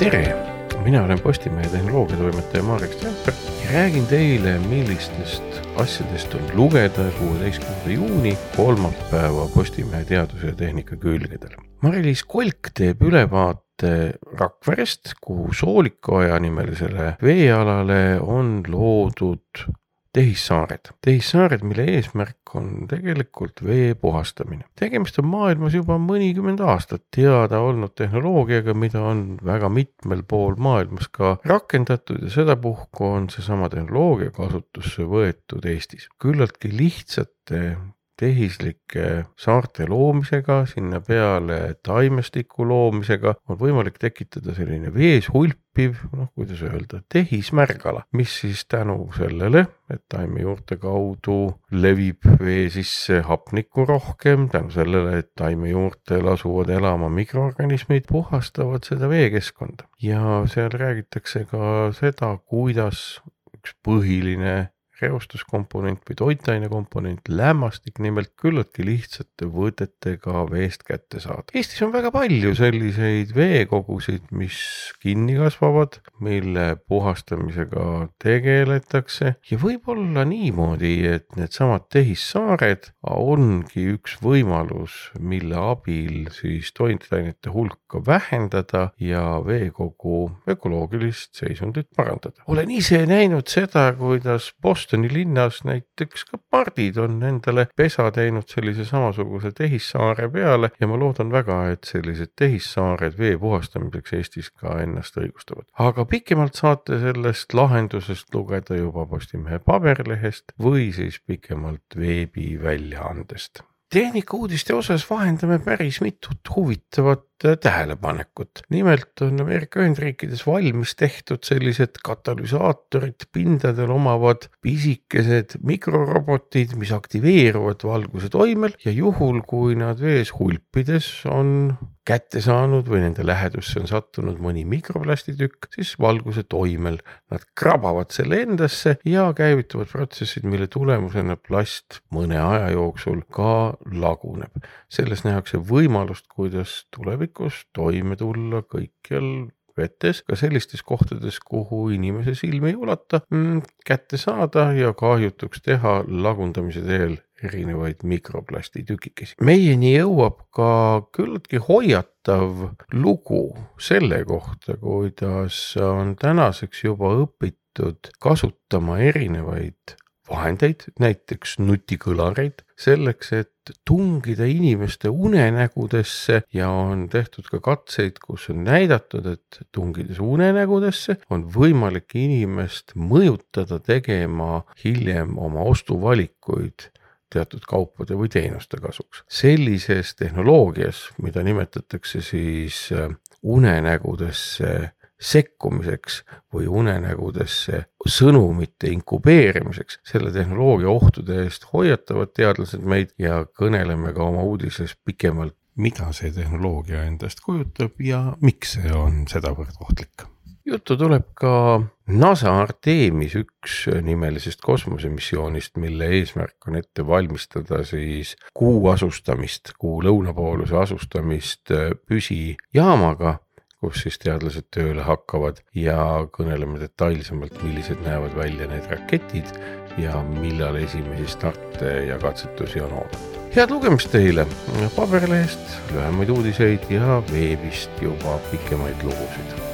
tere, mina olen Postimehe tehnoloogiatoimetaja Marek Strandberg ja räägin teile, millistest asjadest on lugeda kuueteistkümnenda juuni kolmapäeva Postimehe teaduse ja tehnika külgedel. Mari-Liis Kolk teeb ülevaate Rakverest, kuhu Soolikuaja nimelisele veealale on loodud tehissaared, tehissaared, mille eesmärk on tegelikult vee puhastamine. tegemist on maailmas juba mõnikümmend aastat teada olnud tehnoloogiaga, mida on väga mitmel pool maailmas ka rakendatud ja sedapuhku on seesama tehnoloogia kasutusse võetud Eestis. küllaltki lihtsate tehislike saarte loomisega, sinna peale taimestiku loomisega on võimalik tekitada selline vees hulpiv, noh, kuidas öelda, tehismärgala, mis siis tänu sellele, et taimejuurte kaudu levib vee sisse hapnikku rohkem, tänu sellele, et taimejuurtel asuvad elama mikroorganismid, puhastavad seda veekeskkonda. ja seal räägitakse ka seda, kuidas üks põhiline reostuskomponent või toitainekomponent, lämmastik nimelt küllaltki lihtsate võtetega veest kätte saada. Eestis on väga palju selliseid veekogusid, mis kinni kasvavad, mille puhastamisega tegeletakse ja võib-olla niimoodi, et needsamad tehissaared ongi üks võimalus, mille abil siis toitainete hulka vähendada ja veekogu ökoloogilist seisundit parandada. olen ise näinud seda, kuidas post Bostoni linnas näiteks ka pardid on endale pesa teinud sellise samasuguse tehissaare peale ja ma loodan väga, et sellised tehissaared vee puhastamiseks Eestis ka ennast õigustavad. aga pikemalt saate sellest lahendusest lugeda juba Postimehe paberlehest või siis pikemalt veebiväljaandest tehnikauudiste osas vahendame päris mitut huvitavat äh, tähelepanekut. nimelt on Ameerika Ühendriikides valmis tehtud sellised katalüsaatorid, pindadel omavad pisikesed mikrorobotid, mis aktiveeruvad valguse toimel ja juhul, kui nad vees hulpides on kätte saanud või nende lähedusse on sattunud mõni mikroplastitükk, siis valguse toimel nad krabavad selle endasse ja käivituvad protsessid, mille tulemusena plast mõne aja jooksul ka laguneb. selles nähakse võimalust, kuidas tulevikus toime tulla kõikjal vetes, ka sellistes kohtades, kuhu inimese silm ei ulata, mm, kätte saada ja kahjutuks teha lagundamise teel erinevaid mikroplasti tükikesi. meieni jõuab ka küllaltki hoiatav lugu selle kohta, kuidas on tänaseks juba õpitud kasutama erinevaid vahendeid, näiteks nutikõlareid, selleks, et tungida inimeste unenägudesse ja on tehtud ka katseid, kus on näidatud, et tungides unenägudesse on võimalik inimest mõjutada tegema hiljem oma ostuvalikuid teatud kaupade või teenuste kasuks. sellises tehnoloogias, mida nimetatakse siis äh, unenägudesse sekkumiseks või unenägudesse sõnumite inkubeerimiseks, selle tehnoloogia ohtude eest hoiatavad teadlased meid ja kõneleme ka oma uudises pikemalt, mida see tehnoloogia endast kujutab ja miks see on sedavõrd ohtlik juttu tuleb ka NASA Artemis üks nimelisest kosmosemissioonist, mille eesmärk on ette valmistada siis kuu asustamist, kuu lõunapooluse asustamist püsijaamaga, kus siis teadlased tööle hakkavad ja kõneleme detailsemalt, millised näevad välja need raketid ja millal esimesi starte ja katsetusi on oodata. head lugemist teile paberlehest, lühemaid uudiseid ja veebist juba pikemaid lugusid